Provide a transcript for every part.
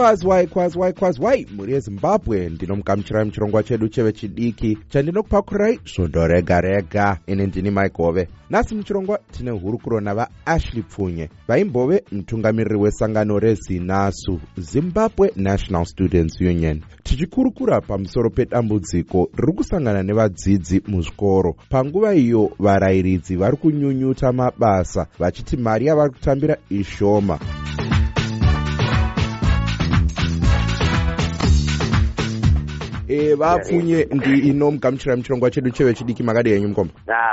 waikwazi waikwazi waikwazi wai mhuri yezimbabwe ndinomugamuchirai muchirongwa chedu chevechidiki chandinokupakurai svondo rega rega. Ini ndini maigove nhasi muchirongwa tine hurukuro navaashley pfunye vaimbove mutungamiriri wesangano rezinasu zimbabwe national students union. Tichikurukura pamusoro pedambudziko riri kusangana nevadzidzi muzvikoro. Panguva iyo varayiridzi vari kunyunyuta mabasa vachiti mari yavari kutambira ishoma e vapfunye ndi inomugamuchira muchirongwa chedu cheve chidiki makadi yenyu mukoma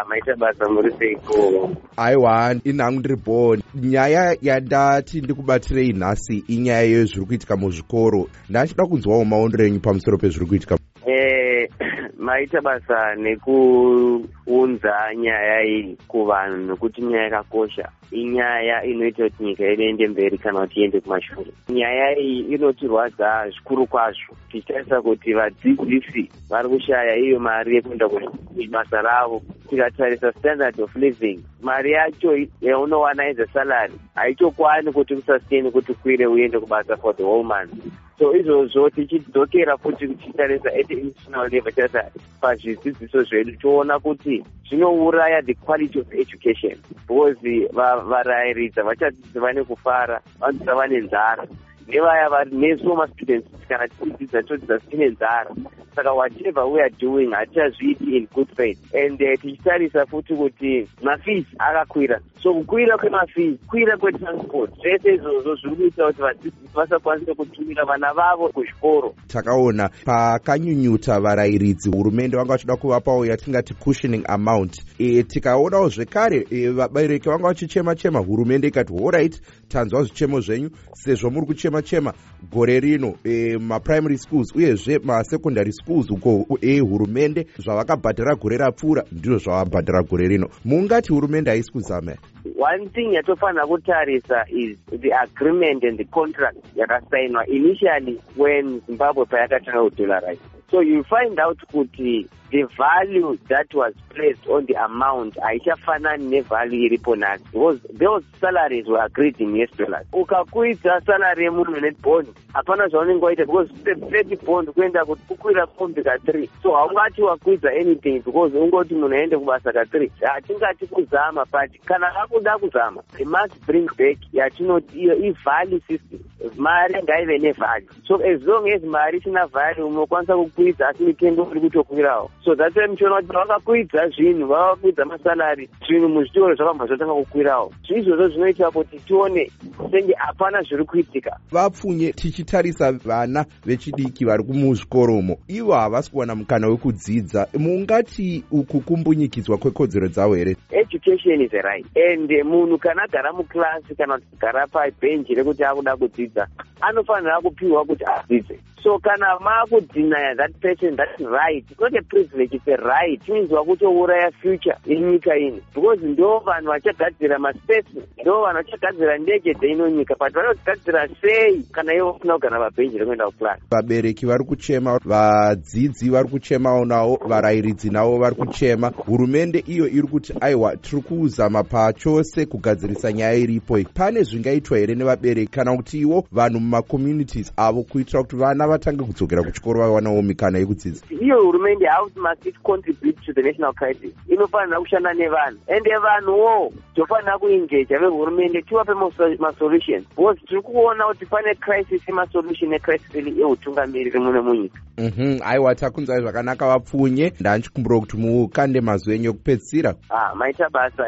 maita basa muri seiko aiwa inhangu ndiri bho nyaya yandati ndikubatirei nhasi inyaya yezviri kuitika muzvikoro. Ndachida kunzwawo maondero enyu pamusoro pezviri kuitika Eh, maita basa nekuunza nyaya iyi kuvanhu nokuti nyaya yakakosha. Inyaya inoita kuti nyika yedu iende mberi kana kuti iende kumashure. Nyaya iyi inotirwadza zvikuru kwazvo tichitarisa kuti vadzidzisi vari kushaya iyo mari yekuenda kubasa ravo tikatarisa standard of living. Mari yacho yaunowana as a salary haichokwani kuti kusasteini kuti kwire uende kubasa for the whole month. So izvozvo tichidzokera futi tichitarisa at international level tarisa pazvidzidziso zvedu toona kuti zvinouraya the quality of education. Because varayiridzi vachadzidzi vane kufara vanodzidza vane nzara. Nevaya nesuwo mastudents kana tichidzidza todzidza tine nzara. Saka whatever we are doing hatichazviiti in good faith. And uh, tichitarisa futi kuti mafees akakwira. So kukwira kwemafees kwira kwetransport zvese izvozvo zviri kuita kuti vadzidzisi vasakwanise kutumira vana vavo kuzvikoro. Takaona pakanyunyuta varayiridzi hurumende vanga vachida kuvapawo yatingati cushioning amount. E, tikaonawo zvekare e, vabereki vanga vachichema chema hurumende ikati allright tanzwa zvichemo zvenyu. Sezvo muri kuchema chema gore rino e, maprimary schools uyezve masecondary schools uko ehurumende zvavakabhadhara gore rapfuura ndizvo zvavabhadhara gore rino. Mungati hurumende haisi kuzama one thing yatofanira kutarisa is the agreement and the contract yakasainwa initially when zimbabwe payakatanga kudolarize so you find out kuti the value that was placed on the amount haichafanani nevalue iripo nhasi because those salaries were agreed in us dollars. Ukakwidza salary yemunhu nebond hapana zvaunenge waita because thirty bond kuenda kukwira kombi ka3 so haungati wakwidza anything because ungoti munhu aende kubasa ka3 hatingati kuzama but kana vakuda kuzama they must bring back yatinoti iyo ivalue system mari ngaive nevalue. So as long as mari isina value unokwanisa kukwidza asi mitengo iri kutokwirawo. So that's why muchiona kuti pavakakwidza zvinhu vavakwidza masalari zvinhu muzvitoro zvakabva zvatanga kukwirawo. Izvozvo zvinoita kuti tione senge hapana zviri kuitika. Vapfunye tichitarisa vana vechidiki vari kumuzvikoromo ivo havasi kuwana mukana wekudzidza. Mungati uku kumbunyikidzwa kwekodzero dzavo here? Education is a right. And munhu kana agara muklasi kana kuti agara pabhenji rekuti akuda kudzidza that anofanira kupiwa kuti adzidze so kana makudinaya that person that right it's not a privilege it's a right means wakutouraya future yenyika ino. Because ndo vanhu vachagadzira maspesi ndo vanhu vachagadzira ndege dzeino nyika but vanozigadzira sei? Kana ivo usina kugara pabhenji rekuenda kuklasi vabereki vari kuchema vadzidzi vari kuchemawo navo varayiridzi navo vari kuchema. Hurumende iyo iri kuti aiwa tiri kuzama pachose kugadzirisa nyaya iripo pane zvingaitwa here nevabereki? Kana kutiwo vanhu mumakommunities avo kuitira kuti vana vatange kudzokera kuchikoro vawanawo mikana yekudzidza. Iyo hurumende house must it contribute to the national crisis. Inofanira kushanda nevanhu. Ende vanhuwo tofanira kuengeja vehurumende tivape masolution. Because tiri kuona kuti pane crisis yemasolution ecrisis eutungamiriri muno munyika mhm. Aiwa takunzwai zvakanaka vapfunye ndanchikumbura kuti mukande mazwi enyu ekupedzisira. Ah maita basa.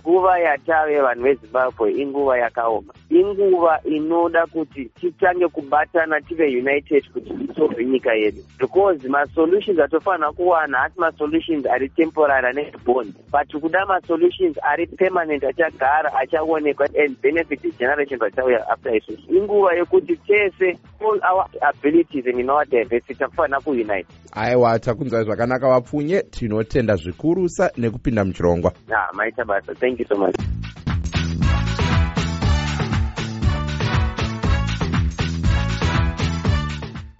Nguva yatave vanhu vezimbabwe inguva yakaoma. Inguva inoda kuti titange kubatana tive united kuti tisolve nyika yedu. Because masolutions atofanira kuwana hasi masolutions ari temporary ane bond. But kuda masolutions ari permanent achagara achaonekwa and benefit generation vachauya after isusu inguva yekuti tese all our abilities and in our diversity takufanira kuunite. Aiwa takunzwai zvakanaka vapfunye tinotenda zvikurusa nekupinda muchirongwa. Ah maita basa. Thank you so much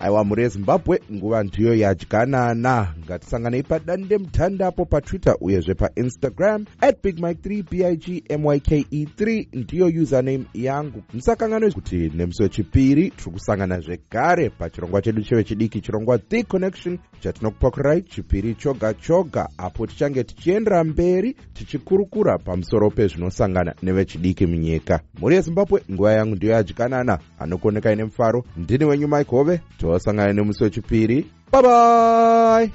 aiwa mhuri yezimbabwe nguva ndiyo yadyanana ngatisanganei padande mutandapo patwitter uyezve painstagram at big mike 3 big myke 3 ndiyo username yangu. Musakanganwe kuti nemusi wechipiri tiri kusangana zvekare pachirongwa chedu chevechidiki chirongwa the connection chatinokupakurai chipiri choga choga apo tichange tichiendera mberi tichikurukura pamusoro pezvinosangana nevechidiki munyika. Mhuri yezimbabwe nguva yangu ndiyo yadyanana anokuonekai nemufaro. Ndini wenyu mike hove tosangana nemusi wechipiri bye bye